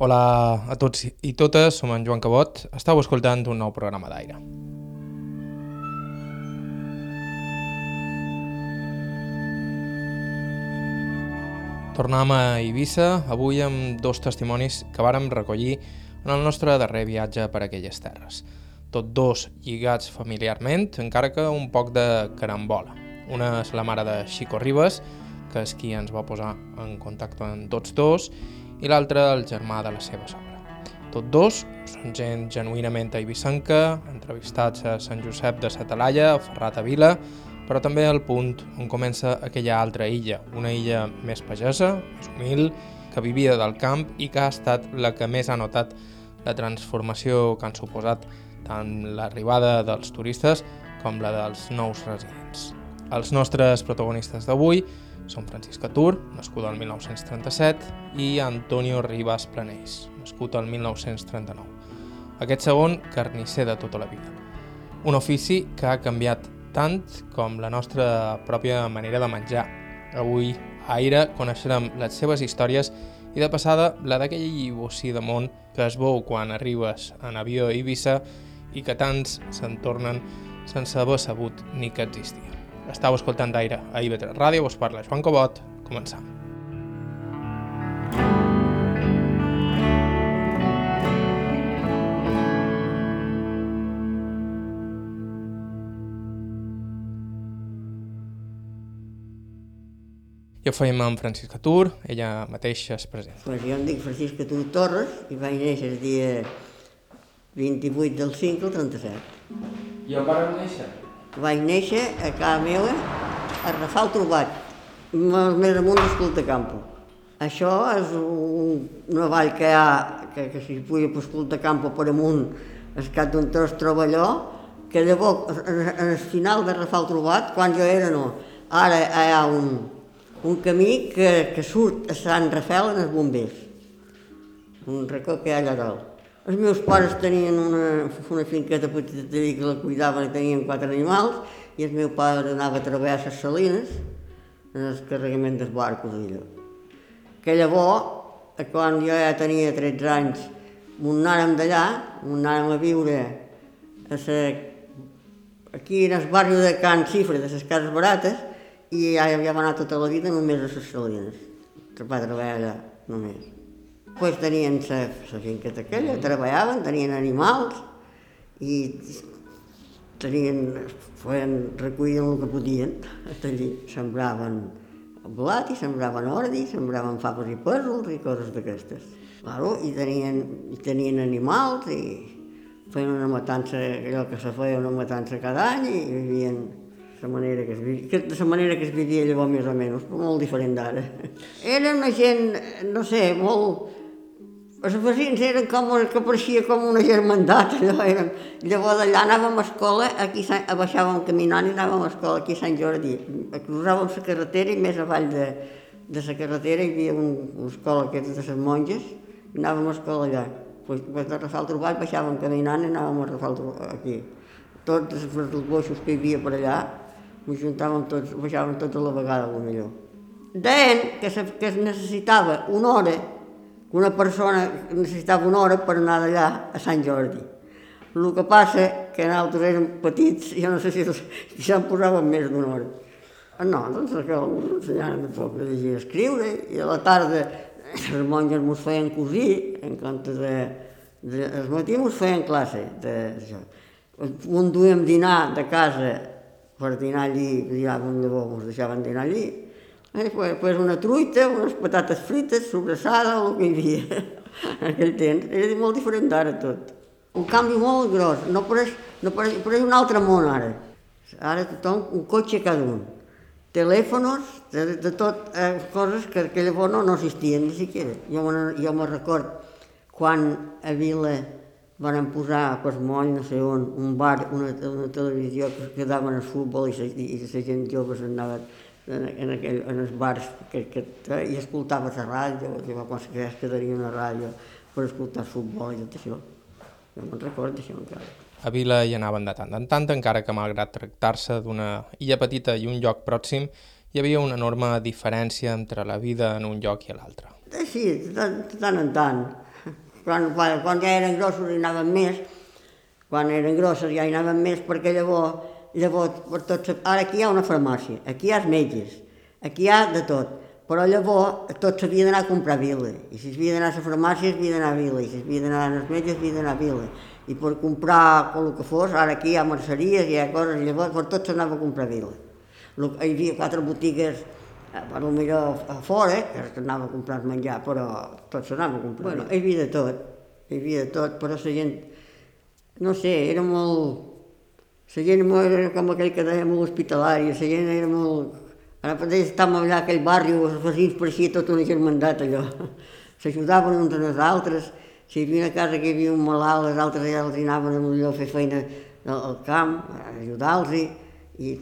Hola a tots i totes, som en Joan Cabot. Estau escoltant un nou programa d'aire. Tornem a Eivissa, avui amb dos testimonis que vàrem recollir en el nostre darrer viatge per aquelles terres. Tot dos lligats familiarment, encara que un poc de carambola. Una és la mare de Xico Ribas, que és qui ens va posar en contacte amb tots dos, i l'altre el germà de la seva sogra. Tots dos són gent genuïnament eivissenca, entrevistats a Sant Josep de Satalaia, a Ferrat a Vila, però també al punt on comença aquella altra illa, una illa més pagesa, més humil, que vivia del camp i que ha estat la que més ha notat la transformació que han suposat tant l'arribada dels turistes com la dels nous residents. Els nostres protagonistes d'avui són Francisca Tur, nascut el 1937, i Antonio Ribas Planells, nascut el 1939. Aquest segon, carnisser de tota la vida. Un ofici que ha canviat tant com la nostra pròpia manera de menjar. Avui, a Aire, coneixerem les seves històries i de passada la d'aquell bocí de món que es veu quan arribes en avió a Eivissa i que tants se'n tornen sense haver sabut ni que existia. Estau escoltant d'aire a IB3 Ràdio, us parla Joan Cobot, començam. Ho fèiem amb Francisca Tur, ella mateixa es presenta. Pues jo em dic Francisca Tur Torres i vaig néixer el dia 28 del 5 del 37. I on vareu néixer? Vaig néixer a casa meva a Rafal Trobat, més amunt d'Escolta Campo. Això és un, una vall que hi ha, que, que si puja per Escolta Campo per amunt, el cap d'un tros troba allò, que llavors, el final de Rafal Trobat, quan jo era no, ara hi ha un, un camí que, que surt a Sant Rafel en els bombers, un racó que hi ha allà dalt. Els meus pares tenien una, una finqueta petita que la cuidaven i tenien quatre animals i el meu pare anava a treballar a les salines en el carregament dels barcos allò. Que llavors, eh, quan jo ja tenia 13 anys, m'ho anàrem d'allà, m'ho anàrem a viure a la, aquí en el barri de Can Cifre, de les cases barates, i ja havia anat tota la vida només a les salines. Va treballar allà, només. Pues tenien la, la finqueta aquella, treballaven, tenien animals i tenien, feien, recollien el que podien allí. Sembraven blat i sembraven ordi, sembraven faves i pèsols i coses d'aquestes. Claro, i tenien, i tenien animals i feien una matança, allò que se feia una matança cada any i vivien la manera que es vivia, la manera que es vivia llavors més o menys, però molt diferent d'ara. Era una gent, no sé, molt... Els vecins eren com, una- que pareixia com una germandat, allò érem. Llavors d'allà anàvem a escola, aquí a- baixàvem caminant i anàvem a escola aquí a Sant Jordi. Cruzàvem la carretera i més avall de, de la carretera hi havia un, una escola que era de les monges i anàvem a escola allà. Pues, pues de Rafal Trobat baixàvem caminant i anàvem a Rafal Trobat aquí. Tots els boixos que hi havia per allà, ho juntàvem tots, baixàvem tots a la vegada, millor. Deien que, se, que es necessitava una hora, que una persona necessitava una hora per anar d'allà a Sant Jordi. El que passa que nosaltres érem petits, jo no sé si, si se'n posaven més d'una hora. Ah, No, doncs que ens ensenyaven de poc a llegir i escriure, i a la tarda les monges ens feien cosir, en comptes de... de al matí ens feien classe de, això. Un duíem dinar de casa per dinar allí, dinàvem llavors, ens deixaven dinar allí. Eh, pues, pues una truita, unes patates frites, sobrassada, el que hi havia en aquell temps. Era molt diferent d'ara tot. Un canvi molt gros, no pareix, no pareix, pareix un altre món ara. Ara tothom, un cotxe cada un. Telèfonos, de, de tot, eh, coses que, que llavors no, existien ni siquiera. Jo me, jo me record quan a Vila van posar per moll, no sé on, un bar, una, una televisió que quedaven al futbol i la gent jove s'anava en, en, aquell, en els bars que, que, i escoltava la ràdio, llavors quan se es quedaria una ràdio per escoltar el futbol i tot això. Jo me'n recordo d'això encara. A Vila hi anaven de tant en tant, encara que malgrat tractar-se d'una illa petita i un lloc pròxim, hi havia una enorme diferència entre la vida en un lloc i l'altre. Sí, de tant, de tant en tant. quan, quan, quan ja eren grossos hi anaven més, quan eren grosses ja hi anaven més, perquè llavors, llavors per tot, ara aquí hi ha una farmàcia, aquí hi ha els metges, aquí hi ha de tot, però llavors tot s'havia d'anar a comprar a Vila, i si s'havia d'anar a la farmàcia s'havia d'anar a Vila, i si s'havia d'anar als metges s'havia d'anar a Vila, i per comprar el que fos, ara aquí hi ha merceries, hi ha coses, llavors per tot s'anava a comprar a Vila. Hi havia quatre botigues eh, bueno, millor a fora, que anava a comprar menjar, però tot s'anava a comprar. Bueno, hi havia de tot, hi havia de tot, però la gent, no sé, era molt... La gent era com aquell que deia molt hospitalària, la gent era molt... Ara mateix estàvem allà aquell barri, els veïns pareixia tota una germandat allò. S'ajudaven uns als altres, si hi havia una casa que hi havia un malalt, les altres allà els anaven a millor fer feina al camp, ajudar-los, i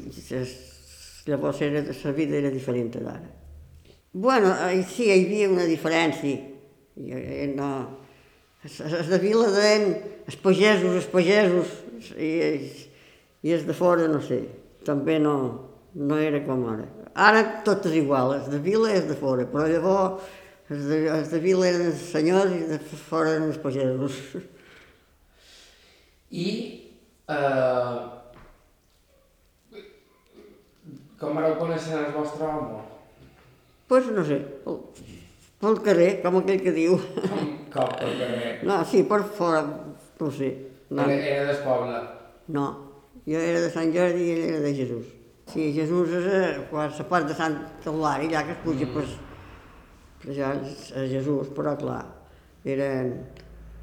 llavors era, la vida era diferent d'ara. Bueno, sí, hi havia una diferència. I, no, els de Vila deien els pagesos, els pagesos, i, i els de fora, no sé, també no, no era com ara. Ara tot és igual, els de Vila els de fora, però llavors els de, els de Vila eren els senyors i de fora eren els pagesos. I eh, com vareu conèixer el vostre home? Doncs pues no sé, pel, pel carrer, com aquell que diu. Com, com pel carrer? No, sí, per fora, no sé. No. Era, era del poble? No, jo era de Sant Jordi i ell era de Jesús. Sí, Jesús és a, la part de Sant Eulari, allà que es puja mm. per, per allà a Jesús, però clar, eren,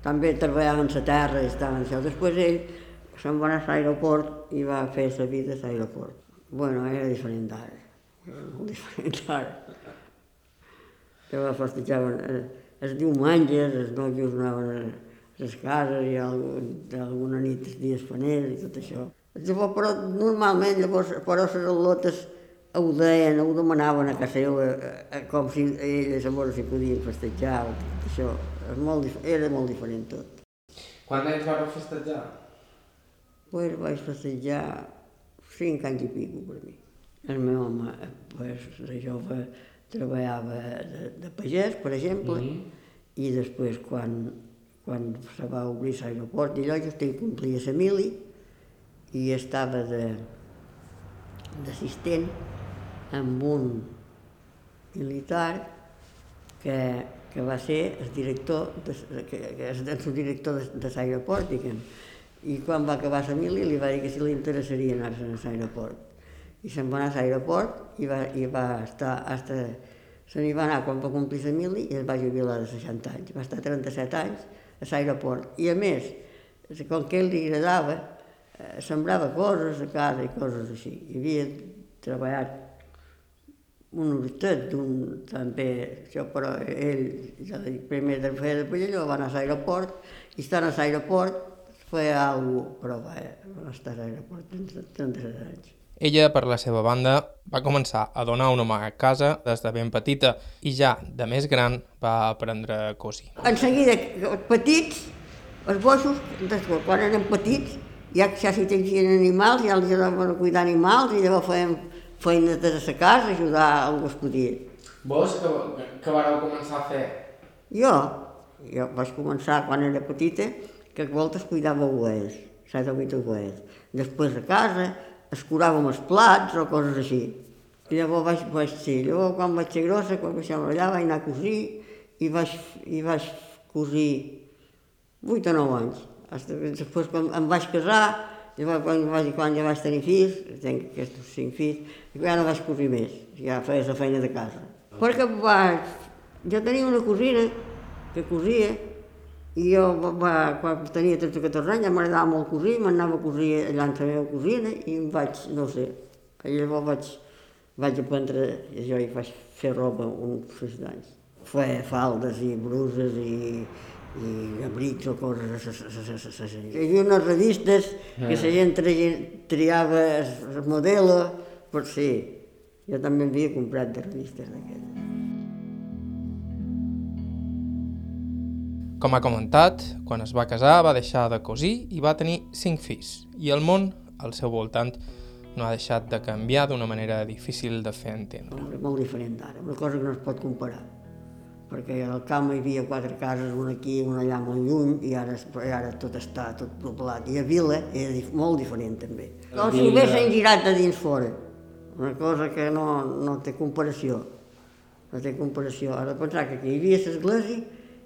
també treballaven la terra i estaven això. Després ell se'n va anar a l'aeroport i va fer la vida a l'aeroport. Bueno, era diferent d'ara, molt diferent d'ara. Llavors festejaven eh, els diumenges, els nòvios anaven a les cases i algun, alguna nit els dies faners i tot això. Llavors, però normalment, llavors, però les al·lotes ho deien, ho demanaven a casa seva, eh, eh, com si elles llavors si podien festejar, això. És molt, era molt diferent tot. Quants anys vareu festejar? Pues vaig festejar cinc anys i pico per mi. El meu home, pues, de jove, treballava de, de pagès, per exemple, mm -hmm. i després quan, quan se va obrir l'aeroport i allò, jo estic complia la mili, i estava d'assistent amb un militar que, que va ser el director, de, que, que és el director de, de l'aeroport, diguem. I quan va acabar la mili li va dir que si li interessaria anar-se'n a l'aeroport. I se'n va anar a l'aeroport i va, i va estar hasta, se n'hi va anar quan va complir la mili i es va jubilar de 60 anys. Va estar 37 anys a l'aeroport. I a més, com que ell li agradava, eh, sembrava coses a casa i coses així. I havia treballat un horistet d'un també, això però ell, ja dic, primer de fer de Pallelló, va anar a l'aeroport, i estant a l'aeroport feia alguna cosa, però va, va estar a l'aeroport 37 anys. Ella, per la seva banda, va començar a donar una mà a casa des de ben petita i ja de més gran va aprendre a cosir. En seguida, petits, els bossos, quan eren petits, ja, ja si tenien animals, ja els anaven a cuidar animals i llavors fèiem feines de la casa, ajudar el que es podia. Vos que, que vareu començar a fer? Jo? Jo vaig començar quan era petita, que a voltes cuidava ovelles, set o vuit ovelles. Després a casa escuràvem els plats o coses així. I llavors vaig, vaig ser, llavors quan vaig ser grossa, quan vaig allà, vaig anar a cosir i vaig, i vaig cosir vuit o nou anys. Després quan em vaig casar, llavors quan, vaig, quan ja vaig tenir fills, tenc aquests cinc fills, ja no vaig cosir més, ja feia la feina de casa. Perquè vaig, jo tenia una cosina que cosia, i jo va, quan tenia 13 o 14 anys ja m'agradava molt cosir, m'anava a cosir allà en la meva cosina i em vaig, no sé, i llavors vaig, vaig aprendre, jo hi vaig fer roba uns 6 anys. Fer faldes i bruses i, i abrics o coses. Hi havia unes revistes que la gent triava el model, per sí. Jo també havia comprat de revistes d'aquestes. Com ha comentat, quan es va casar va deixar de cosir i va tenir cinc fills, i el món al seu voltant no ha deixat de canviar d'una manera difícil de fer entendre. Molt diferent d'ara, una cosa que no es pot comparar. Perquè al camp hi havia quatre cases, una aquí, una allà molt lluny, i ara, ara tot està tot poblat. I a Vila era molt diferent també. Com si haguessin girat de dins fora, una cosa que no, no té comparació. No té comparació. Ara pensar que aquí hi havia l'església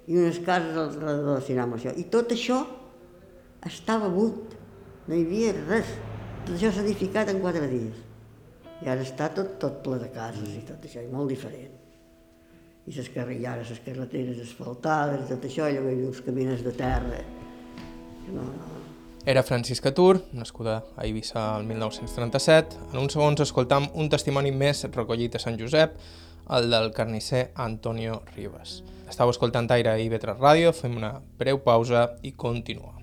i unes cases al redador del cinema. Això. I tot això estava buit, no hi havia res. Tot això s'ha edificat en quatre dies. I ara està tot, tot ple de cases i tot això, i molt diferent. I les carrillades, les carreteres asfaltades, tot això, i llavors uns camins de terra. No, no. Era Francisca Tur, nascuda a Eivissa el 1937. En uns segons escoltam un testimoni més recollit a Sant Josep, el del carnisser Antonio Ribas. Estau escoltant Aire i Vetres Ràdio, fem una breu pausa i continuem.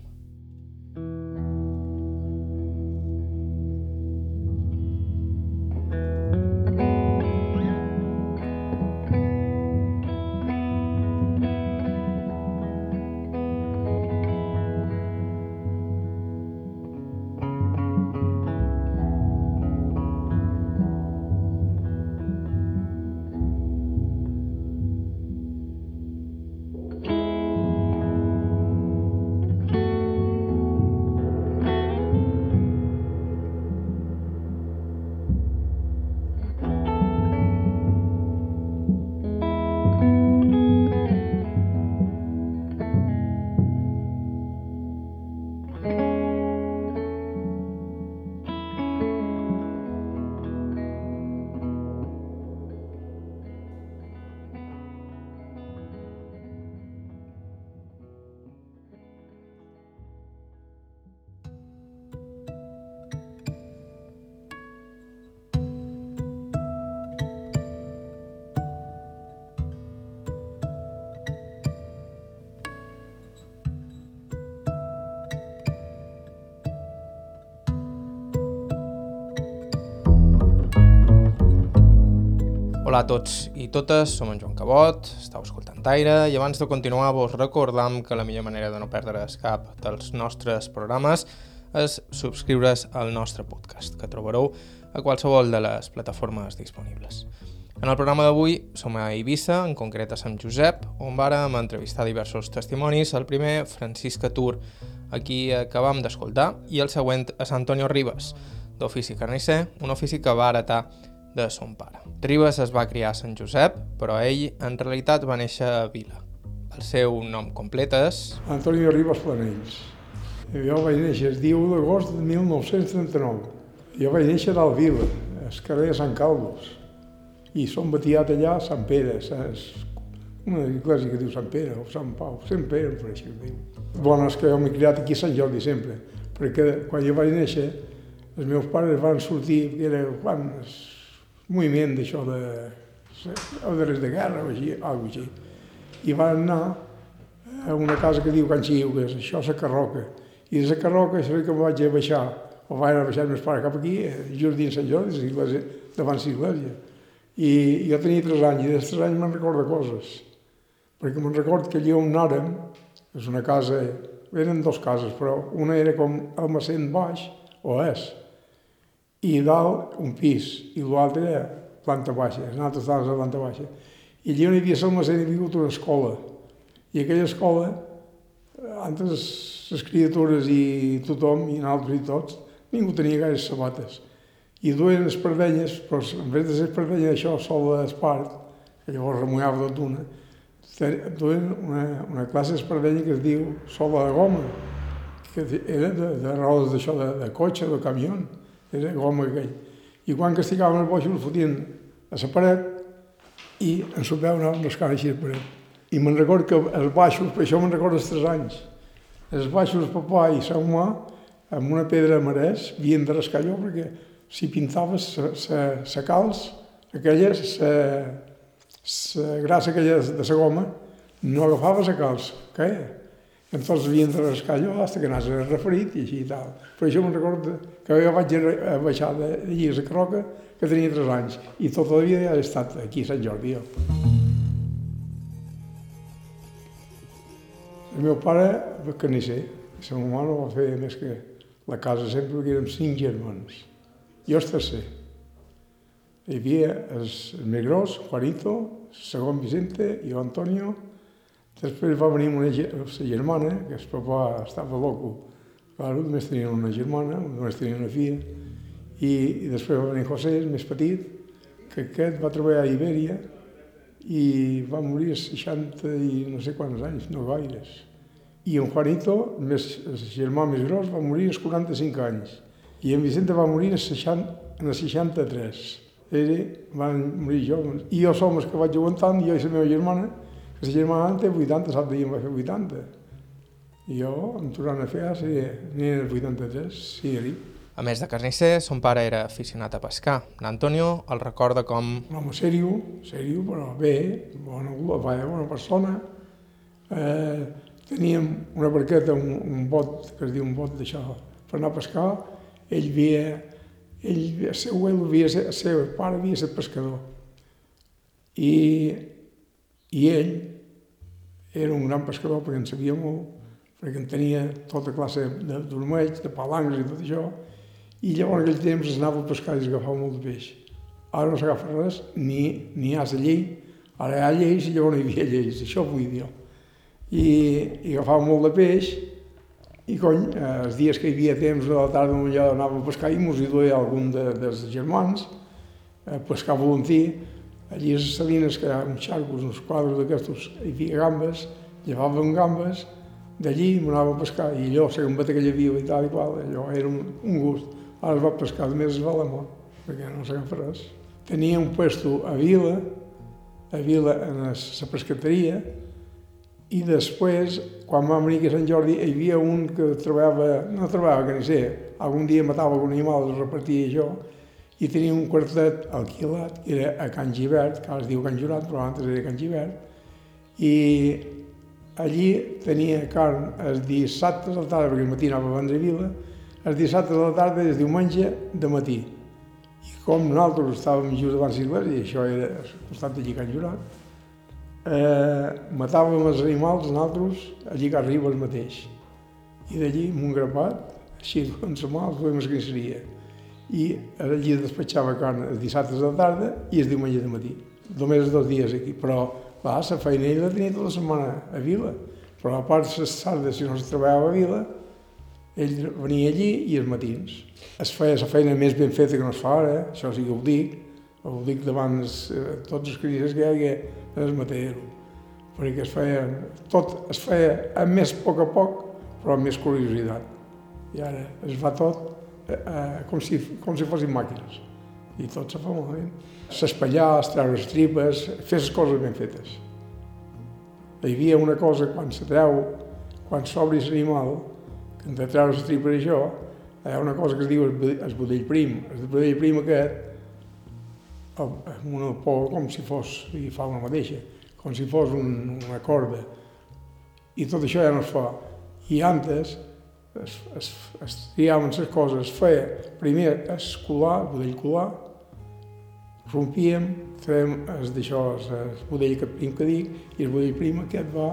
Hola a tots i totes, som en Joan Cabot, estàu escoltant Aire i abans de continuar vos recordam que la millor manera de no perdre's cap dels nostres programes és subscriure's al nostre podcast, que trobareu a qualsevol de les plataformes disponibles. En el programa d'avui som a Eivissa, en concret a Sant Josep, on vàrem entrevistar diversos testimonis, el primer Francisc Atur, a qui acabam d'escoltar, i el següent a Sant Antonio Ribas, d'ofici carnisser, un ofici que va heretar de son pare. Ribes es va criar a Sant Josep, però ell en realitat va néixer a Vila. El seu nom complet és... Antonio Ribas Planells. Jo vaig néixer el 10 d'agost de 1939. Jo vaig néixer a Vila, al carrer de Sant Calvos. I som batiat allà a Sant Pere, és una església que diu Sant Pere o Sant Pau, Sant Pere, per així ho diu. Bueno, és que jo m'he criat aquí a Sant Jordi sempre, perquè quan jo vaig néixer, els meus pares van sortir, era quan moviment d'això de... o de guerra o així, alguna així. I van anar a una casa que diu Can Xiu, que és això, la Carroca. I de la Carroca, això que em vaig a baixar, o vaig a baixar meus pares cap aquí, just dins Sant Jordi, l'església, davant l'església. I jo tenia tres anys, i dels tres anys me'n recordo coses. Perquè me'n recordo que allà on anàrem, és una casa, eren dues cases, però una era com el macent baix, o és, i dalt un pis, i l'altre planta baixa, nosaltres estàvem a planta baixa. I allà on hi havia l'almacén hi havia hagut una escola. I aquella escola, antes les criatures i tothom, i nosaltres i tots, ningú tenia gaire sabates. I duien les perdenyes, però en vez de ser perdenyes això, sol d'espart, que llavors remullava tot una, duien una, una classe d'espardenya que es diu sola de goma, que era de, de rodes d'això, de, de cotxe, de camió era goma aquell. I quan castigaven els boixos, el fotien a la paret i en sopeu anaven rascant així a paret. I me'n record que els baixos, per això me'n recordo els tres anys, els baixos papà i sa mà, amb una pedra marès, havien de rascar allò perquè si pintaves la calç, aquella, la grassa aquella de la goma, no agafava la calç, caia. Entonces havien de rascar allò fins que anàs referit i així i tal. Per això me'n recordo que jo vaig a baixar de Lligues a Croca, que tenia 3 anys, i tota la vida he estat aquí a Sant Jordi. Jo. El meu pare va i la meva mare va fer més que la casa sempre, perquè érem cinc germans. Jo el tercer. Hi havia el, el més gros, Juanito, segon Vicente, jo Antonio, després va venir una, la germana, que el papà estava loco, claro, només tenia una germana, només tenia una filla, i, i després va venir José, el més petit, que aquest va treballar a Ibèria i va morir als 60 i no sé quants anys, no gaires. I en Juanito, el, més, el germà més gros, va morir als 45 anys. I en Vicente va morir als 60, en els 63. Ells van morir joves. I jo som els que vaig aguantant, jo i la meva germana, la germana té 80, sap dia em va fer 80. I jo em tornant a fer, sí, n'hi era 83, sí, era. A més de carnisser, son pare era aficionat a pescar. L'Antonio el recorda com un home sèrio, sèrio, però bé, bona, bona, bona persona. Eh, teníem una barqueta, un, un bot, que es diu un bot d'això, per anar a pescar. Ell havia, ell, el seu havia, el seu pare havia estat pescador. I, I ell era un gran pescador perquè en sabia molt, perquè en tenia tota classe de d'ormells, de palancs i tot això, i llavors en aquell temps es anava a pescar i es agafava molt de peix. Ara no s'agafa res, ni, ni hi ha la llei, ara hi ha lleis i llavors no hi havia lleis, això vull dir. I, i agafava molt de peix, i cony, eh, els dies que hi havia temps a la tarda allò anàvem a pescar i mos hi duia algun de, dels germans, a pescar volantí, allí a salines que xarcos, uns quadres d'aquestos, hi havia gambes, llevàvem gambes, d'allí m'anava a pescar, i allò, la gambeta que hi havia i tal i qual, allò era un, un gust. Ara es va pescar, només es va la mort, perquè no s'agafa res. Tenia un puesto a Vila, a Vila en la pescateria, i després, quan vam venir a Sant Jordi, hi havia un que treballava, no treballava, que ni sé, algun dia matava algun animal, es repartia jo, i tenia un quartet alquilat, que era a Can Givert, que ara es diu Can Jurat, però abans era Can Givert, i allí tenia carn els dissabtes a la tarda, perquè el matí anava a vendre Vila, els dissabtes a la tarda i el diumenge de matí. I com nosaltres estàvem just abans d'Igles, i això era al costat d'allí Can Jurat, eh, matàvem els animals nosaltres allí a Ribes mateix. I d'allí, amb un grapat, així amb la mà, els fèiem la. I allí despatxava carn els dissabtes la tarda i el diumenge de matí. Només els dos dies aquí, però clar, la feina ell la tenia tota la setmana a Vila. Però a part les tardes, si no es treballava a Vila, ell venia allí i els matins. Es feia la feina més ben feta que no es fa ara, això sí que ho dic, ho dic davant els, eh, tots els crítics que hi havia el matero, perquè es feia, tot es feia a més a poc a poc, però amb més curiositat. I ara es fa tot eh, com, si, com si fossin màquines, i tot se fa malament. S'espallar, treure les tripes, fer les coses ben fetes. Hi havia una cosa, quan se treu, quan s'obri l'animal, que de treure les tripes i això, hi ha una cosa que es diu el bu- el budell prim. El budell prim aquest, amb una por com si fos, i fa una mateixa, com si fos un, una corda. I tot això ja no es fa. I antes es, es, es triaven les coses, es feia primer es colar, el budell colar, rompíem, fèiem es d'això, el budell que prim que dic, i el budell prim aquest va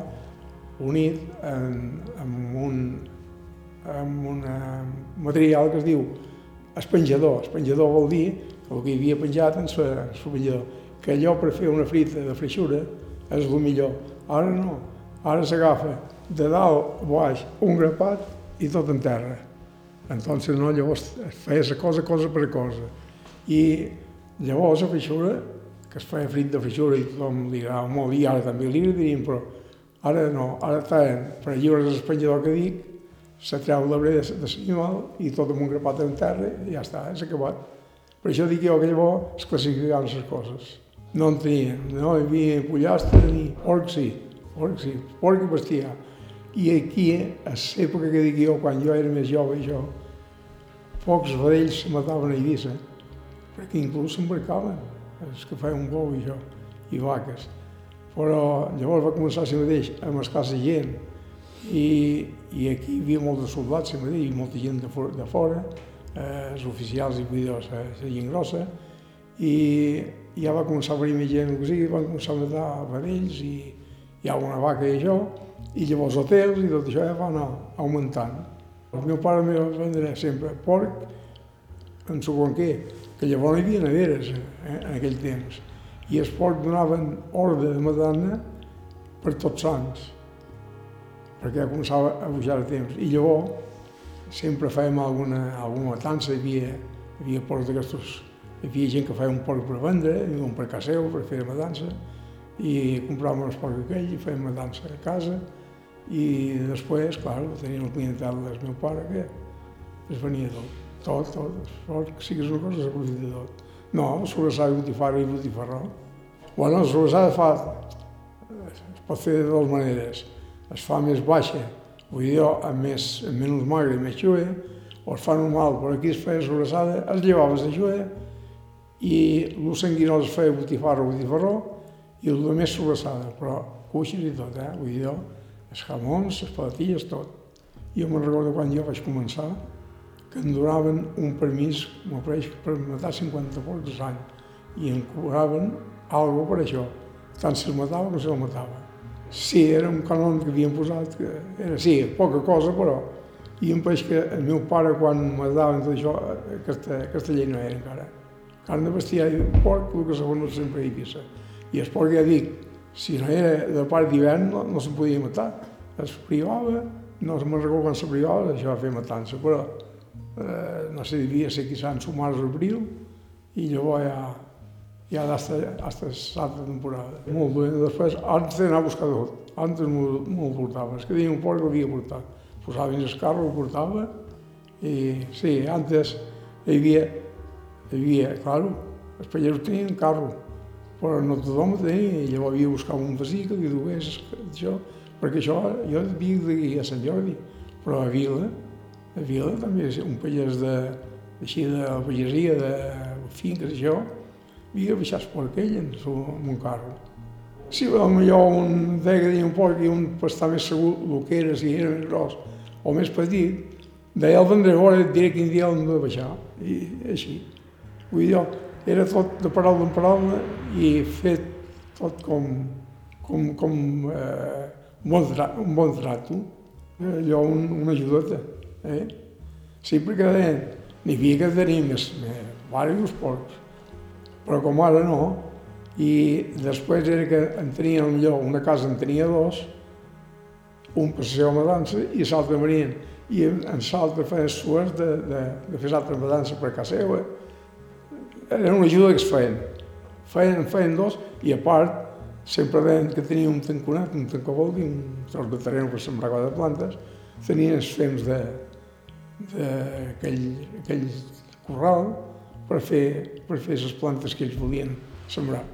unit en, amb un, amb un eh, material que es diu espenjador. Espenjador vol dir el que hi havia penjat en el penjador, que allò per fer una frita de freixura és el millor. Ara no, ara s'agafa de dalt a baix un grapat i tot en terra. Entonces no, llavors es feia la cosa cosa per cosa. I llavors la freixura, que es feia frit de freixura i tothom li agradava molt, i ara també li agradaríem, però ara no, ara treien per lliures l'espenjador que dic, se treu l'arbre de, de l'animal i tot amb un grapat en terra i ja està, és acabat. Per això dic jo que llavors es classificaven les coses. No en tenia, no hi havia pollastre ni porc sí, porc sí, porc i bestiar. I aquí, a l'època que dic jo, quan jo era més jove jo, pocs vedells se mataven a Eivissa, perquè inclús s'embarcaven, els que feien un bou i això, i vaques. Però llavors va començar si mateix a mascar la gent, i, i aquí hi havia molts de soldats, si mateix, i molta gent de fora, de fora eh, els oficials i la, la gent grossa, i ja va començar a venir més gent, que sigui, van començar a matar vedells i hi ha una vaca i això, i llavors hotels i tot això ja va anar augmentant. El meu pare me vendre sempre porc en segon què, que llavors hi havia neveres eh, en aquell temps. i els porcs donaven ordre de matar-ne per tots sants, perquè començava a pujar el temps. I llavors sempre fèiem alguna, alguna matança, hi havia, hi havia porcs d'aquestos, hi havia gent que feia un porc per vendre, i un per casa per fer matança, i compràvem els porcs aquells i fèiem matança a casa, i després, clar, teníem el clientel del meu pare que es venia tot, tot, tot, els porcs, si és una cosa, s'aprofita tot. No, sobrassada i botifarra i botifarró. Bueno, la sobrassada fa, es pot fer de dues maneres. Es fa més baixa, vull dir, amb, més, amb menys magre més xuea, o es fa normal, però aquí es feia sobrassada, es llevaves de xuea, i el sanguinós es feia botifarra botifarró, i el més sobrassada, però cuixes i tot, eh? Vull dir, els jamons, les patatilles, tot. Jo me'n recordo quan jo vaig començar, que em donaven un permís, m'ho pareix, per matar 50 porcs l'any, i em cobraven alguna per això, tant si el matava com si el matava. Sí, era un canon que havien posat, que era, sí, poca cosa, però... I em pareix que el meu pare, quan mataven tot això, aquesta, aquesta llei no era encara. Carn de bestiar i porc, el que se no sempre hi pissa. I el porc, ja dic, si no era de part d'hivern, no, no se'n podia matar. Es privava, no me'n recordo quan se privava, això va fer matança, però eh, no sé, devia ser quizá en su març o abril, i llavors ja, ja hasta, hasta l'altra temporada. Molt bé. Després, antes d'anar a buscar tot, antes m'ho portava. És que tenia un porc que l'havia portat. Posava dins el carro, el portava, i sí, antes hi havia, hi havia, claro, els pagesos tenien carro, però no tothom ho tenia, i llavors havia de buscar un vecí que li dugués això, perquè això, jo vic d'aquí a Sant Jordi, però a Vila, a Vila també, un pagès de, així de la pagesia, de finques, això, havia baixat per aquell en, en un carro. Si potser un que tenia un porc i un per estar més segur el que era, si era més gros o més petit, deia el vendré fora i et diré quin dia l'hem de baixar. I així. Vull dir, era tot de paraula en paraula i fet tot com, com, com eh, un, bon tra un bon trato, allò un, una ajudota. Eh? Sí, perquè deien, n'hi havia que tenir més, més diversos porcs, però com ara no, i després era que en tenia millor una casa en tenia dos, un per la seva matança i l'altre venien, i en, l'altre feien suert de, de, de fer l'altra matança per casa seva. Era una ajuda que es feien. Feien, feien dos i a part sempre deien que tenia un tanconat, un tancabol i un tros de terreny per sembrar de plantes, tenien els fems d'aquell aquell corral per fer, per fer les plantes que ells volien sembrar.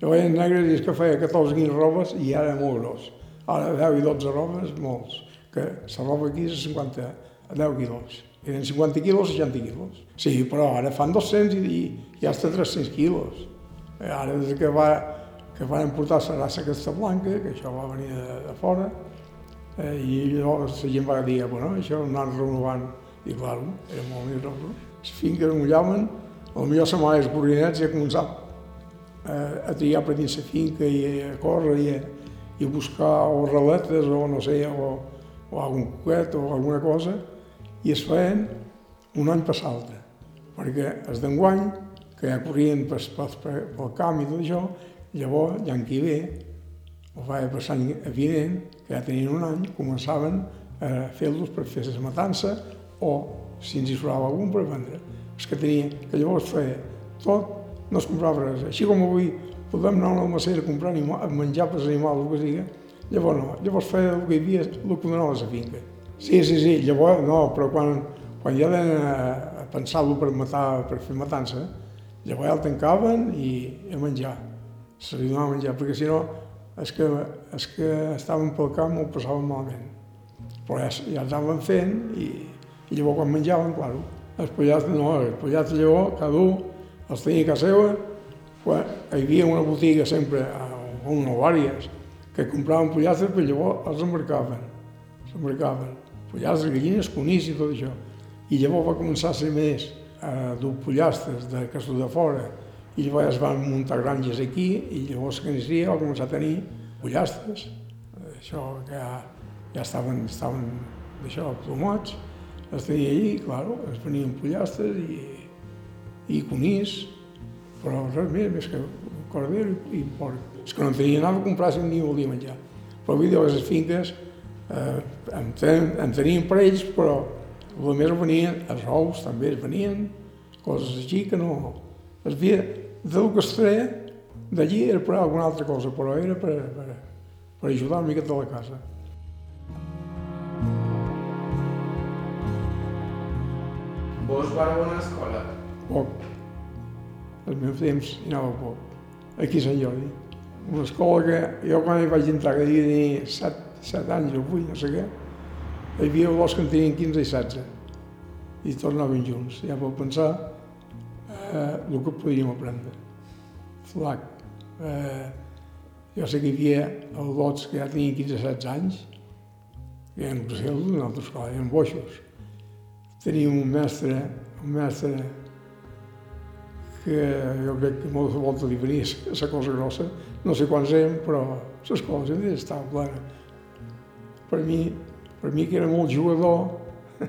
Llavors en negre dius que feia 14 quilos robes i ara molt gros. Ara 10 i 12 robes, molts. Que la roba aquí és 50, a 10 quilos. Eren 50 quilos, 60 quilos. Sí, però ara fan 200 i, i ja està 300 quilos. Ara des que va, que van portar la raça aquesta blanca, que això va venir de, de fora, eh, i llavors la gent va dir, bueno, això ho anant renovant i clar, era molt més rosa. Les finques mullaven, potser la mare esborrinets i a començar a, a triar per dins la finca i a córrer i a, i a buscar o raletes o no sé, o, o algun coquet o alguna cosa, i es feien un any per l'altre, perquè els d'enguany, que ja corrien pel, pel, pel camp i tot això, llavors, l'any que ve, o va l'any evident, que ja tenien un any, començaven a fer-los per fer la matança o si ens hi sobrava algun per vendre. És que tenia, que llavors feia tot, no es comprava res. Així com avui podem anar a una almacera a comprar animal, a menjar per animals, el que sigui, llavors no, llavors feia el que hi havia, el que donava la finca. Sí, sí, sí, llavors no, però quan, quan ja a pensar-lo per matar, per fer matança, llavors el tancaven i a menjar. Se li donava menjar, perquè si no, és que, és que estaven pel camp ho passaven malament. Però ja, ja els anaven fent i, i llavors quan menjaven, claro, els pollats, no, els pollats llavors, cada un els tenia a casa seva, quan hi havia una botiga sempre, o una o diverses, que compraven pollastres, però llavors els embarcaven, s'embarcaven, pollastres, gallines, conills i tot això. I llavors va començar a ser més a dur pollastres de Castell de fora, i llavors es van muntar granges aquí, i llavors la carnisseria va començar a tenir pollastres, això que ja, ja estaven, estaven d'això, plomats, es tenia allí, claro, es venien pollastres i, i conills, però res més, més que cordero i, i porc. És que no tenia, anava a comprar ni volia menjar. Però vull dir, a les finques eh, en, ten, en tenien per ells, però a més venien, els ous també es venien, coses així que no... Es havia, del que es treia d'allí era per alguna altra cosa, però era per, per, per ajudar una miqueta a la casa. Vos vareu anar a escola? Poc. Al meu temps hi anava poc. Aquí a Sant Jordi. Una escola que jo quan hi vaig entrar, que devia tenir 7, 7 anys o 8, no sé què, hi havia dos que en tenien 15 i 16 i tornaven junts. Ja pot pensar eh, el que podríem aprendre. Flac. Eh, jo sé que hi havia els lots que ja tenien 15 o 16 anys, que eren processos d'una altra escola, eren boixos. Teníem un mestre, un mestre que jo crec que moltes voltes li venia la cosa grossa, no sé quants eren, però l'escola sempre estava plena. Per mi, per mi que era molt jugador,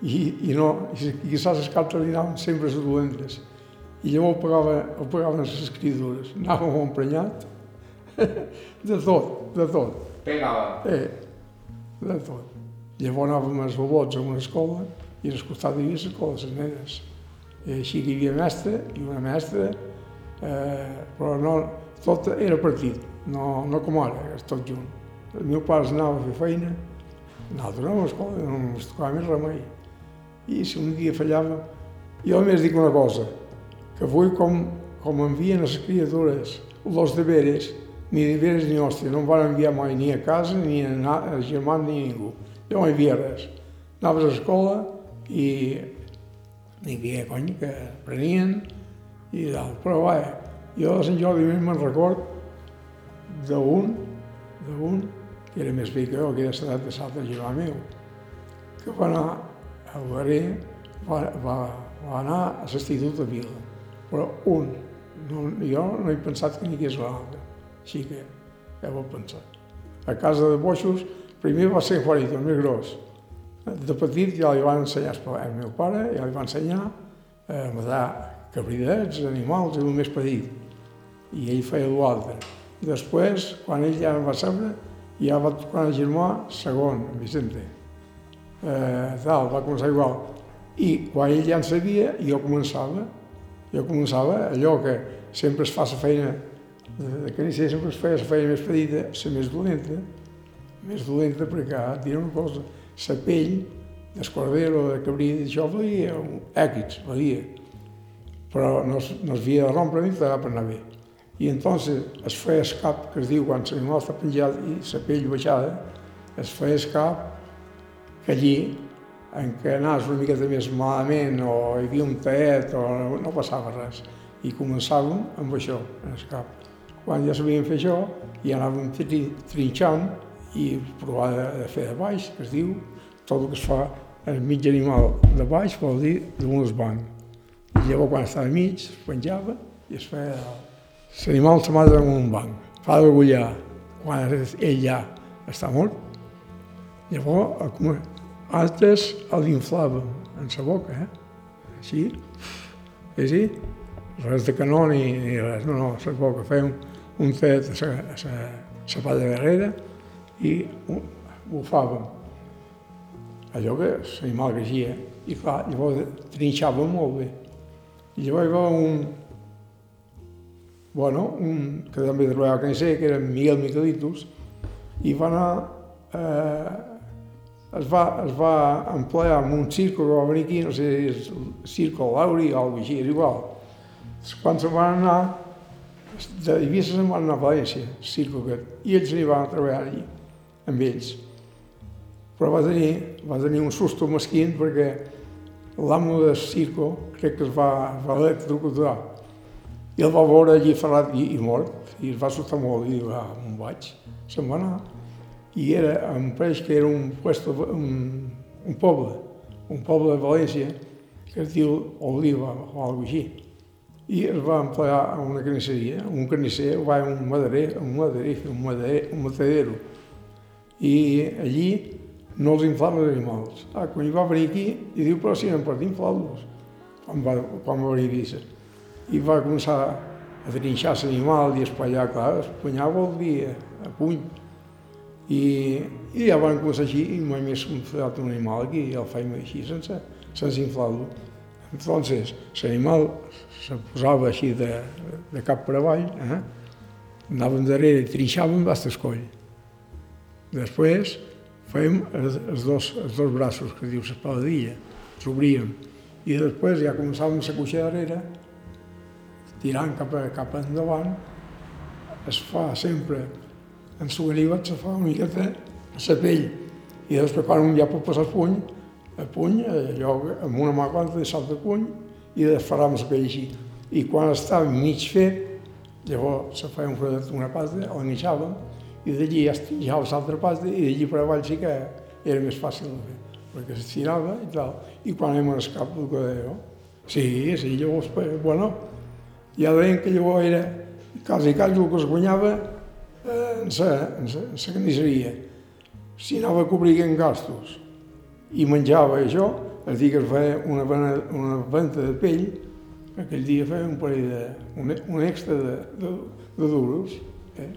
i, i no, i, i saps cartes li anaven sempre les dolentes. I llavors pagava, el pagaven les escriptures. Anàvem emprenyat, de tot, de tot. Pegava. Eh, de tot. Llavors anàvem als robots a una escola i al costat hi havia l'escola de les nenes. I així que hi havia mestre i una mestra, eh, però no, tot era partit, no, no com ara, és tot junt. El meu pare anava a fer feina, nosaltres no ens tocava més remei. I si un dia fallava, jo a més dic una cosa, que avui com, com envien les criatures els deberes, ni deberes ni hòstia, no em van enviar mai ni a casa, ni a, a germà, ni a ningú. Jo no hi havia res. Anaves a l'escola i n'hi havia, cony, que prenien i tal. Però vaja, jo de Sant Jordi me'n record d'un, d'un, que era més vell que jo, que era l'edat de germà meu, que va anar a Guaré, va, va, va anar a l'Institut de Vila. Però un, no, jo no he pensat que n'hi hagués l'altre. Així que ja ho pensar. A casa de Boixos, primer va ser Juanito, el més gros. De petit ja li van ensenyar el meu pare, ja li va ensenyar a matar cabridets, animals, el més petit. I ell feia l'altre. Després, quan ell ja va saber, ja va tocar el germà segon, Vicente. Eh, tal, va començar igual. I quan ell ja en sabia, jo començava, jo començava allò que sempre es fa la feina de carnisser, sempre es feia la feina més petita, la més dolenta, més dolenta perquè, et diré una cosa, la pell del cordero, de cabrit, això valia èquits, valia. Però no, no es havia de rompre ni per anar bé. I entonces es feia el cap, que es diu quan l'animal està penjat i la pell baixada, es feia el cap que allí, en què anaves una miqueta més malament o hi havia un taet o no, passava res. I començàvem amb això, en el cap. Quan ja sabíem fer això, ja anàvem tri, trinxant i provar de, de fer de baix, que es diu, tot el que es fa el mig animal de baix vol dir damunt el banc. I llavors quan estava mig, es penjava i es feia... L'animal se mata en un banc, fa degullar. Quan ell ja està mort, llavors altres l'inflàvem en sa boca, eh? Així, és així, res de canó ni, ni res, no, no, la boca, fèiem un fet a la palla darrere i bufàvem allò que l'animal creixia. I clar, llavors trinxava molt bé. I llavors hi va un, bueno, un que també treballava a Cancer, que era Miguel Miquelitos, i va anar, eh, es, va, es va emplear en un circo que va venir aquí, no sé si és Circo Lauri o alguna així, és igual. Quan se'n van anar, de Eivissa se'n van anar a València, circo aquest, i ells hi van treballar allí, amb ells però va tenir, va tenir un susto mesquín perquè l'amo del circo crec que es va, va electrocutar i el va veure allí ferrat i, i mort i es va assustar molt i diu, ah, on vaig? Se'n va anar. I era, em pareix que era un, puesto, un, un poble, un poble de València que es diu Oliva o alguna així. I es va emplear a una carnisseria, un carnisser va a un maderer, un maderer, un, maderer, un matadero. I allí no els inflava els animals. Ah, quan va venir aquí, i diu, però si no em pot inflar-los, quan va, quan va venir a. I va començar a trinxar l'animal i espallar, clar, espanyar vol dir a puny. I, i ja van començar així i mai més fet un animal aquí i el fèiem així sense, sense inflar-lo. Entonces, l'animal se posava així de, de cap per avall, eh? anàvem darrere i trinxàvem fins al coll. Després fèiem els, els, dos, els dos braços, que diu l'espaladilla, s'obríem. I després ja començàvem a cuixa darrere, tirant cap, a, cap endavant, es fa sempre, en suganivet se fa una miqueta la pell, i després quan un ja pot passar el puny, el puny, allò amb una mà quanta de salt de puny, i desfaràvem la pell així. I quan estava mig fet, llavors se feia un fredet, una pasta, l'enguixàvem, i d'allí ja estirava l'altra pasta, i d'allí per avall sí que era més fàcil de fer, perquè s'estirava i tal. I quan a l'escap, el que deia, sí, sí, llavors, bueno, ja deien que llavors era quasi quasi el que es guanyava eh, en la, en la, en la carnisseria. Si anava en gastos i menjava això, el dia que es feia una, una venta de pell, aquell dia feia un parell de, un, un extra de, de, de duros. Eh?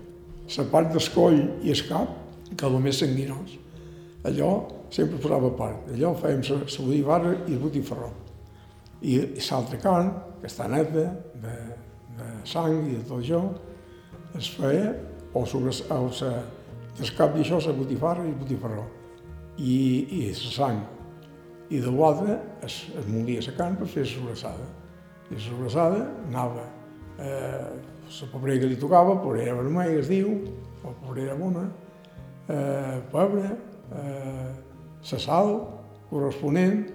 La part d'escoll i el cap, que el més sanguinós, allò sempre posava part. Allò fèiem la botifarra i el botifarró. I l'altra carn, que està neta, de, de sang i de tot això, es feia o sobre o sa, del cap d'això la botifarra i botifarró. I, i la sang. I de l'altre es, es molia la carn per fer la sobrassada. I la sobrassada anava eh, la pobrera que li tocava, pobrera vermella es diu, o pobrera bona, eh, pebre, eh, la sal corresponent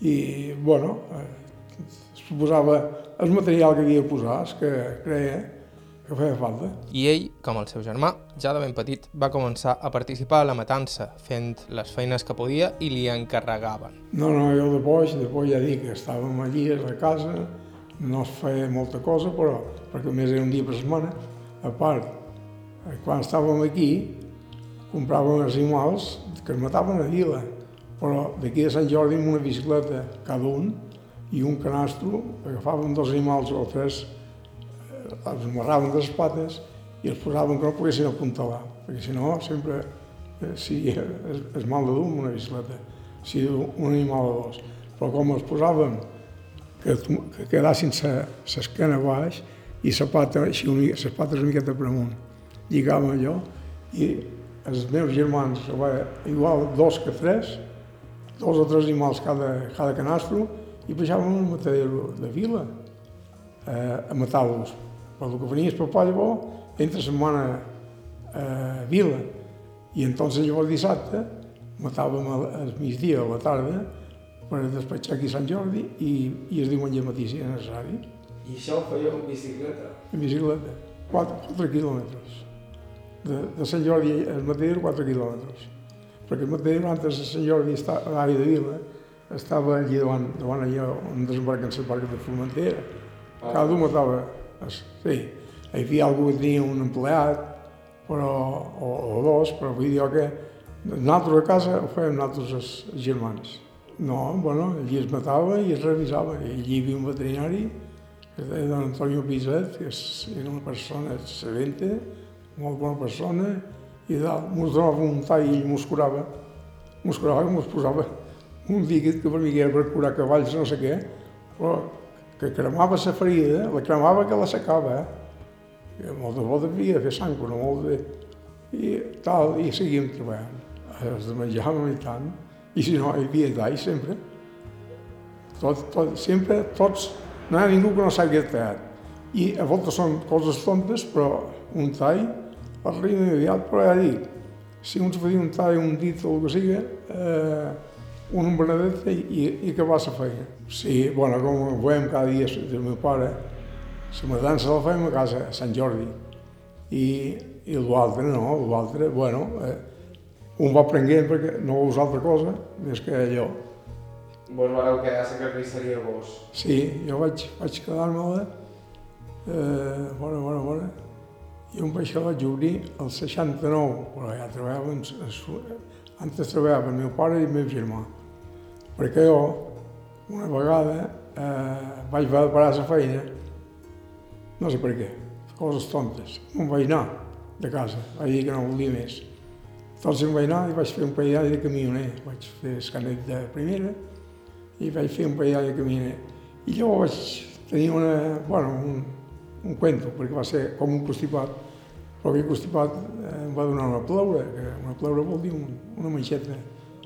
i, bueno, eh, es posava el material que havia de posar, que creia que feia falta. I ell, com el seu germà, ja de ben petit va començar a participar a la matança, fent les feines que podia i li encarregaven. No, no, jo de boig, de boig ja dic que estàvem allí a casa, no es feia molta cosa, però perquè només era un dia per setmana. A part, eh, quan estàvem aquí, compràvem els animals que es mataven a vila, però d'aquí de Sant Jordi amb una bicicleta cada un i un canastro, agafàvem dos animals o tres, eh, els amarraven de les pates i els posàvem que no poguessin apuntalar, perquè si no sempre eh, si és, és mal de dur una bicicleta, si un animal o dos. Però com els posàvem que, que quedassin l'esquena baix i la pata, així, les pates una miqueta per amunt. Lligàvem allò i els meus germans, igual dos que tres, dos o tres animals cada, cada canastro, i baixàvem al matadero de vila eh, a matar-los. Però el que venies per pa llavors, entre setmana a eh, vila, i entonces llavors dissabte matàvem al migdia a la tarda per despatxar aquí a Sant Jordi i, i es diumenge matí si era necessari. I això ho fèieu en bicicleta? En bicicleta, 4, 4 quilòmetres. De, de Sant Jordi al Matadero, 4 quilòmetres. Perquè el Matadero, antes de Sant Jordi, a l'àrea de Vila, estava allí davant, davant allà on desembarquen el parc de Formentera. Cada un matava, sí, hi havia algú que tenia un empleat, però, o, o dos, però vull dir que nosaltres a casa ho fèiem nosaltres els germans. No, bueno, allí es matava i es revisava. I allí hi havia un veterinari, que deia don Antonio Piset, que era una persona excelente, molt bona persona, i mos donava un tall i mos curava. Mos curava i mos posava un líquid que per mi era per curar cavalls, no sé què, però que cremava la ferida, la cremava que la secava, eh? Molt de bo havia de fer sang, però molt de... I tal, i seguíem treballant. Es menjàvem i tant. I si no, hi havia tall sempre. Tot, tot, sempre, tots, no hi ha ningú que no s'hagi tallat. I a voltes són coses tontes, però un tall arriba immediat, però ja dic, si un se feia un tall, un dit o el que sigui, eh, un ombradet i, i, i acabar la feina. Sí, bueno, com ho veiem cada dia del meu pare, la matança la fèiem a casa, a Sant Jordi. I, i l'altre no, l'altre, bueno, eh, un va aprenent perquè no veus altra cosa més que allò. Vos vareu quedar a la carnisseria vos? Sí, jo vaig, vaig quedar-me-la, eh, bona, bona, bona, i un que vaig obrir el 69, però ja treballava, en, antes treballava el meu pare i el meu germà, perquè jo, una vegada, eh, vaig parar la feina no sé per què, coses tontes. Vaig anar de casa, vaig dir que no volia més. Tots em vaig anar i vaig fer un paellà de camioner, vaig fer escanet de primera i vaig fer un paellà de camioner. I llavors vaig tenir una, bueno, un, un cuento, perquè va ser com un constipat, però aquell constipat eh, em va donar una pleura, que una pleura vol dir un, una manxeta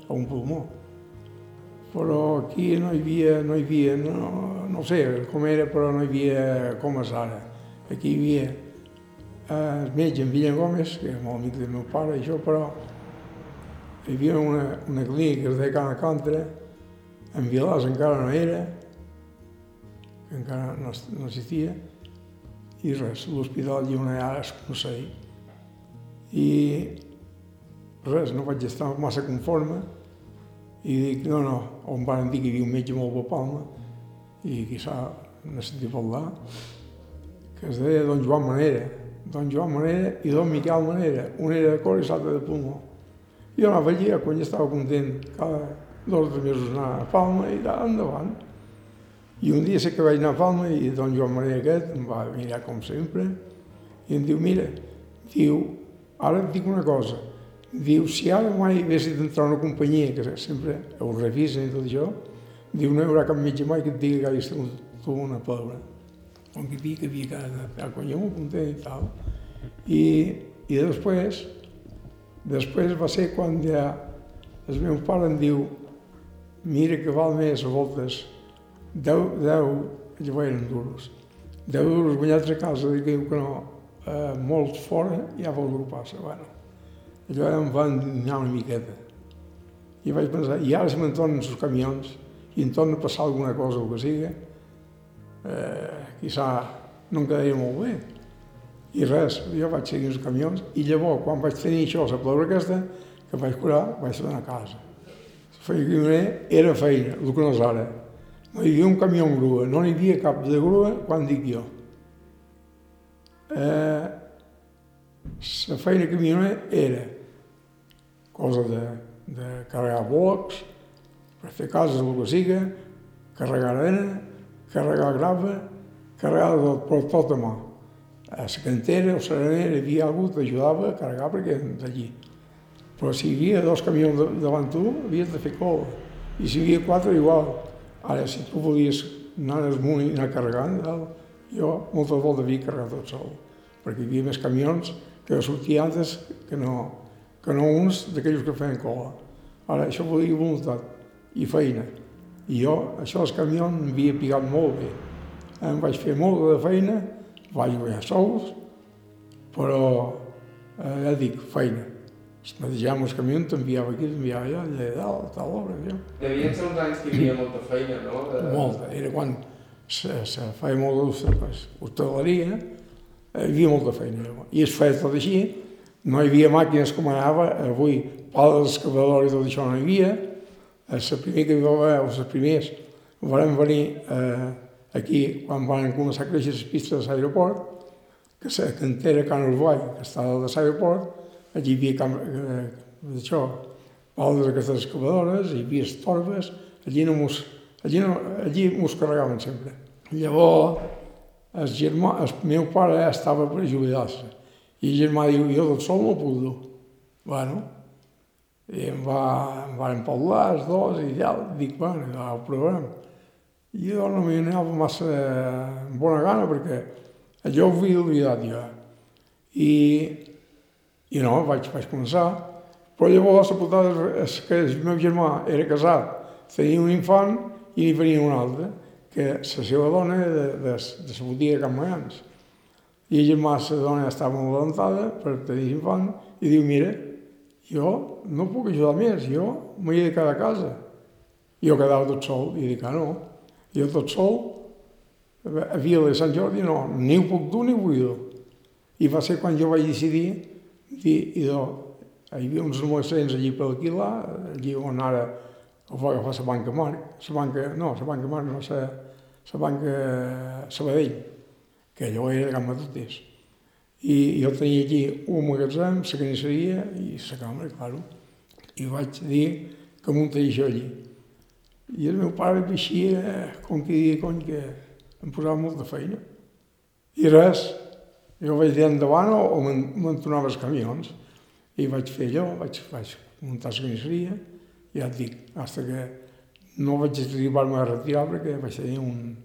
a un pulmó. Però aquí no hi havia, no hi havia, no, no sé com era, però no hi havia com és ara. Aquí hi havia el metge en Villa Gómez, que és molt amic del meu pare, això, però hi havia una, una clínica que es deia Cana Contra, en Vilàs encara no era, encara no, no existia, i res, l'hospital i una ara es conceí. I res, no vaig estar massa conforme i dic, no, no, on van dir que hi havia un metge molt bo Palma i quizà ne sentit parlar, que es deia don Joan Manera, don Joan Manera i don Miquel Manera, un era de cor i l'altre de pulmó. Jo anava allí, quan ja estava content, cada dos o tres mesos anar a Palma i endavant. I un dia sé que vaig anar a Palma i don Joan Maria aquest em va mirar com sempre i em diu, mira, diu, ara et dic una cosa, diu, si ara mai haguessis d'entrar una companyia, que sempre ho revisen i tot això, diu, no hi haurà cap metge mai que et digui que hagués tingut tu una pleura. Com que digui que havia que anar, quan jo m'apunté i tal. I, I després, després va ser quan ja el meu pare em diu, mira que val més a voltes 10, 10, llavors eren duros, 10 duros guanyats a casa, diu que no, eh, molts fora, ja vol agrupar-se. Bueno, allò em va endinyar una miqueta. I vaig pensar, i ara si me'n tornen els camions i em torna a passar alguna cosa o que sigui, eh, quizà no em quedaria molt bé. I res, jo vaig seguir els camions i llavors, quan vaig tenir això, la pleura aquesta, que vaig curar, vaig tornar a casa. La feina era feina, el que no és ara. No hi havia un camió amb grua, no hi havia cap de grua quan dic jo. Eh, la feina camioner era cosa de, de carregar blocs, per fer cases, el que siga, carregar arena, carregar grava, carregar tot, però tot a mà. A la cantera o la arenera hi havia algú que t'ajudava a carregar perquè d'allí. Però si hi havia dos camions davant tu, havies de fer cola. I si hi havia quatre, igual. Ara, si tu volies anar amunt i anar carregant, jo moltes voltes havia carregat tot sol, perquè hi havia més camions que sortien altres que no, que no uns d'aquells que feien cola. Ara, això volia voluntat i feina. I jo, això dels camions, m'havia picat molt bé. Em vaig fer molta de feina, vaig guanyar sous, però, eh, ja dic, feina netejàvem els camions, t'enviava aquí, t'enviava allà, allà dalt, tal obra, allò. Devien ser uns anys que hi havia molta feina, no? De... Molta, era quan se, se feia molta hostaleria, hi havia molta feina. I es feia tot així, no hi havia màquines com anava, avui pales d'excavador i tot això no hi havia. El primer que hi va haver, els primers, van venir eh, aquí quan van començar a créixer les pistes de l'aeroport, que la cantera Can Uruguai, que estava de l'aeroport, allí hi havia cam... eh, això, baldes d'aquestes excavadores, hi havia estorbes, allí no mos, allí, no, allí mos carregaven sempre. Llavors, el, germà, el meu pare estava per jubilar-se, i el germà diu, jo tot sol no puc dur. Bueno, i em, va, em van parlar els dos i ja dic, bueno, ja ho provarem. I jo no m'hi anava massa amb bona gana perquè allò ho havia oblidat jo. I i no, vaig, vaig començar. Però llavors la putada és que el meu germà era casat, tenia un infant i n'hi venia un altre, que la seva dona de, de, de la botiga Can Magans. I el germà, la dona estava molt adelantada per tenir infant, i diu, mira, jo no puc ajudar més, jo m'he de quedar a casa. Jo quedava tot sol, i dic, ah, no, jo tot sol, a Vila de Sant Jordi no, ni ho puc dur ni ho vull dur. I va ser quan jo vaig decidir i, i do, hi havia uns almacens allí per alquilar, allí on ara ho va agafar la banca Marc, la banca, no, la banca Marc, no, la banca Sabadell, que allò era de Can Matotés. I jo tenia allí un magatzem, la canisseria i la càmera, claro. I vaig dir que muntaria això allí. I el meu pare veixia com que dia, cony, que em posava molta feina. I res, jo vaig dir endavant o, o m'entonava els camions. I vaig fer allò, vaig, vaig muntar la i ja et dic, fins que no vaig arribar-me a retirar perquè vaig tenir un,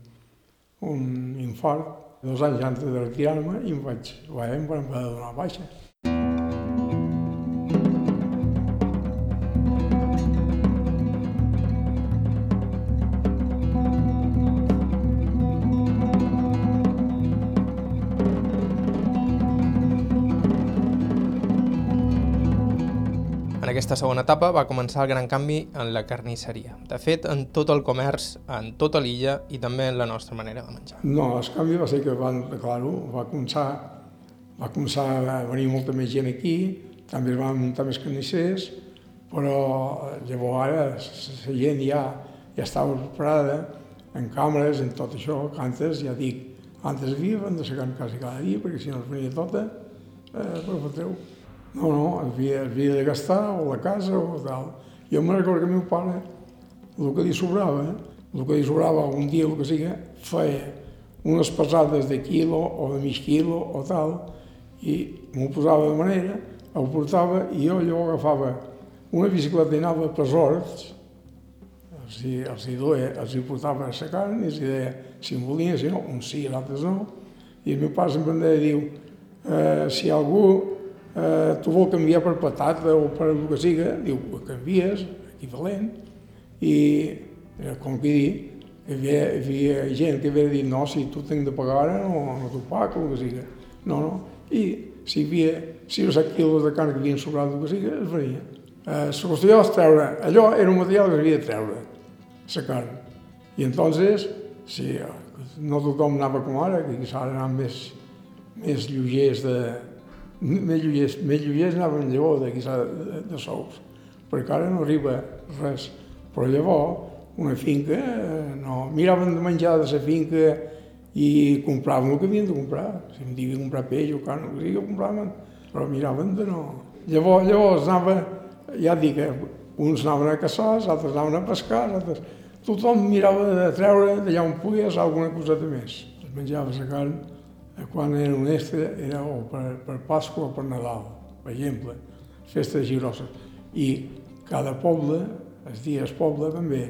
un infart dos anys antes de retirar-me i em vaig, vaig, em van donar baixa. Aquesta segona etapa va començar el gran canvi en la carnisseria. De fet, en tot el comerç, en tota l'illa i també en la nostra manera de menjar. No, el canvi va ser que van, claro, va començar, va començar a venir molta més gent aquí, també es van muntar més carnissers, però llavors ara la gent ja, ja estava preparada en càmeres, en tot això, que antes, ja dic, antes havia de ser quasi cada dia, perquè si no es venia tota, eh, per fotreu. No, no, havia, havia de gastar o la casa o tal. Jo me'n recordo que el meu pare, el que li sobrava, el que li sobrava un dia, el que sigui, feia unes pesades de quilo o de mig quilo o tal, i m'ho posava de manera, ho portava i jo llavors agafava una bicicleta i anava per horts, els hi, els hi, duia, els hi portava a la carn i els hi deia si em volien, si no, uns sí, altres no. I el meu pare sempre em deia, diu, eh, si algú eh, tu vol canviar per patata o per el que siga, diu, canvies, equivalent, i eh, com que dir, hi havia, hi havia gent que havia dit, no, si tu tinc de pagar ara, no, no t'ho pago, el que siga. No, no. I si hi havia 6 o 7 quilos de carn que havien sobrat, el que siga, es venia. Eh, la qüestió és treure, allò era un material que s'havia de treure, la carn. I entonces, si no tothom anava com ara, que quizà anaven més, més lleugers de, més llullers, més llullers anaven llavors d'aquí de, de sous, perquè ara no arriba res. Però llavors, una finca, no, miraven de menjar de la finca i compraven el que havien de comprar. Si em devia comprar peix o carn, o sigui, compraven, però miraven de no. Llavors, llavors anava, ja dic, eh, uns anaven a caçar, els altres anaven a pescar, altres... Tothom mirava de treure d'allà on pogués alguna coseta més. Es menjava la carn quan era honesta era o per, per Pasqua o per Nadal, per exemple, festes grosses. I cada poble, els dies poble també,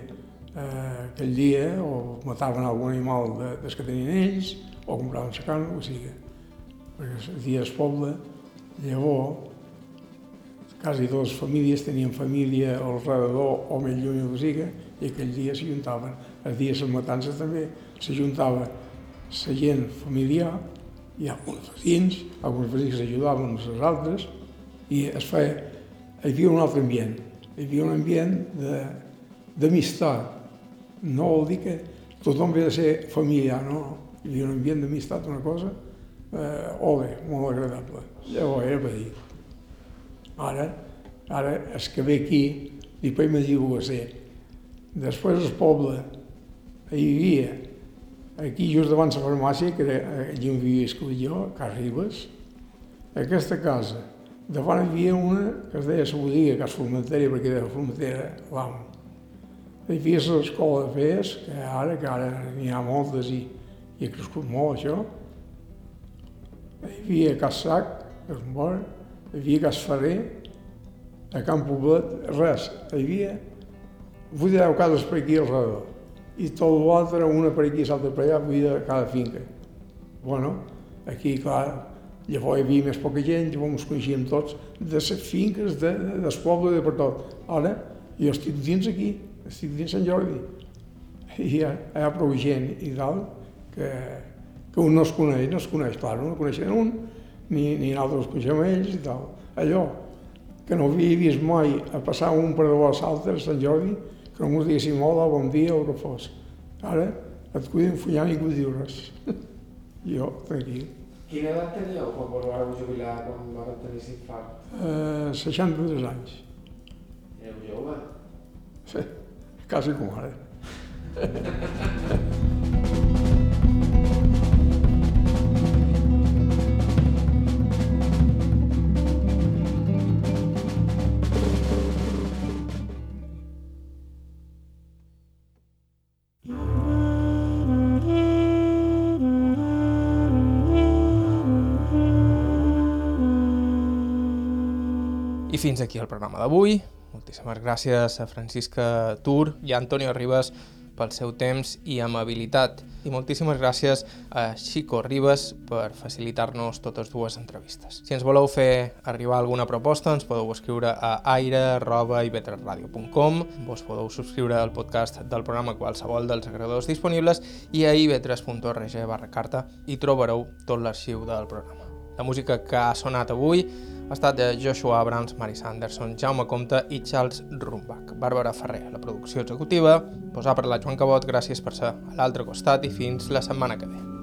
eh, aquell dia o mataven algun animal de, des que tenien ells, o compraven la carn, o sigui. Perquè els dies poble, llavors, quasi dues famílies tenien família al redador o més lluny o sigui, i aquell dia s'hi juntaven. Els dies de matances també s'ajuntava la gent familiar hi ha uns veïns, alguns veïns que s'ajudaven uns als altres, i es feia, hi havia un altre ambient, hi havia un ambient d'amistat. No vol dir que tothom havia de ser familiar, no, hi havia un ambient d'amistat, una cosa, eh, ole, molt agradable. Llavors era per dir. Ara, ara es que ve aquí, després me diu a ser. Després el poble, hi havia aquí just davant la farmàcia, que era allí on vivia escollit jo, a aquesta casa, davant hi havia una que es deia la botiga, Cas Formentera, perquè era Formentera l'amo. Hi havia l'escola de FES, que ara, que ara n'hi ha moltes i, i ha crescut molt això. Hi havia Cas Sac, que és mort, hi havia Cas Ferrer, a Camp Poblet, res, hi havia 8 o 10 cases per aquí al redor i tot l'altre, una per aquí i l'altra per allà, vull cada finca. Bueno, aquí, clar, llavors hi havia més poca gent, llavors ens coneixíem tots, de les finques, de, de, del poble, de per tot. Ara, jo estic dins aquí, estic dins Sant Jordi, i hi ha, hi ha prou gent i tal, que, que un no es coneix, no es coneix, clar, no coneixen un, ni, ni nosaltres coneixem ells i tal. Allò que no havia vist mai a passar un per davant l'altre a Sant Jordi, no m'ho diguéssim hola, bon dia o el que fos. Ara et cuiden follant i ningú diu res. jo, tranquil. Quina edat teníeu quan vos vareu jubilar, quan vareu tenir l'infart? Eh, 63 anys. Éreu jove? Sí, quasi com ara. Fins aquí el programa d'avui. Moltíssimes gràcies a Francisca Tur i a Antonio Ribas pel seu temps i amabilitat. I moltíssimes gràcies a Chico Ribas per facilitar-nos totes dues entrevistes. Si ens voleu fer arribar alguna proposta, ens podeu escriure a aire.ivetresradio.com Vos podeu subscriure al podcast del programa qualsevol dels agregadors disponibles i a ivetres.org barra carta i trobareu tot l'arxiu del programa. La música que ha sonat avui ha estat de Joshua Abrams, Mary Sanderson, Jaume Comte i Charles Rumbach. Bàrbara Ferrer, la producció executiva, posar per la Joan Cabot, gràcies per ser a l'altre costat i fins la setmana que ve.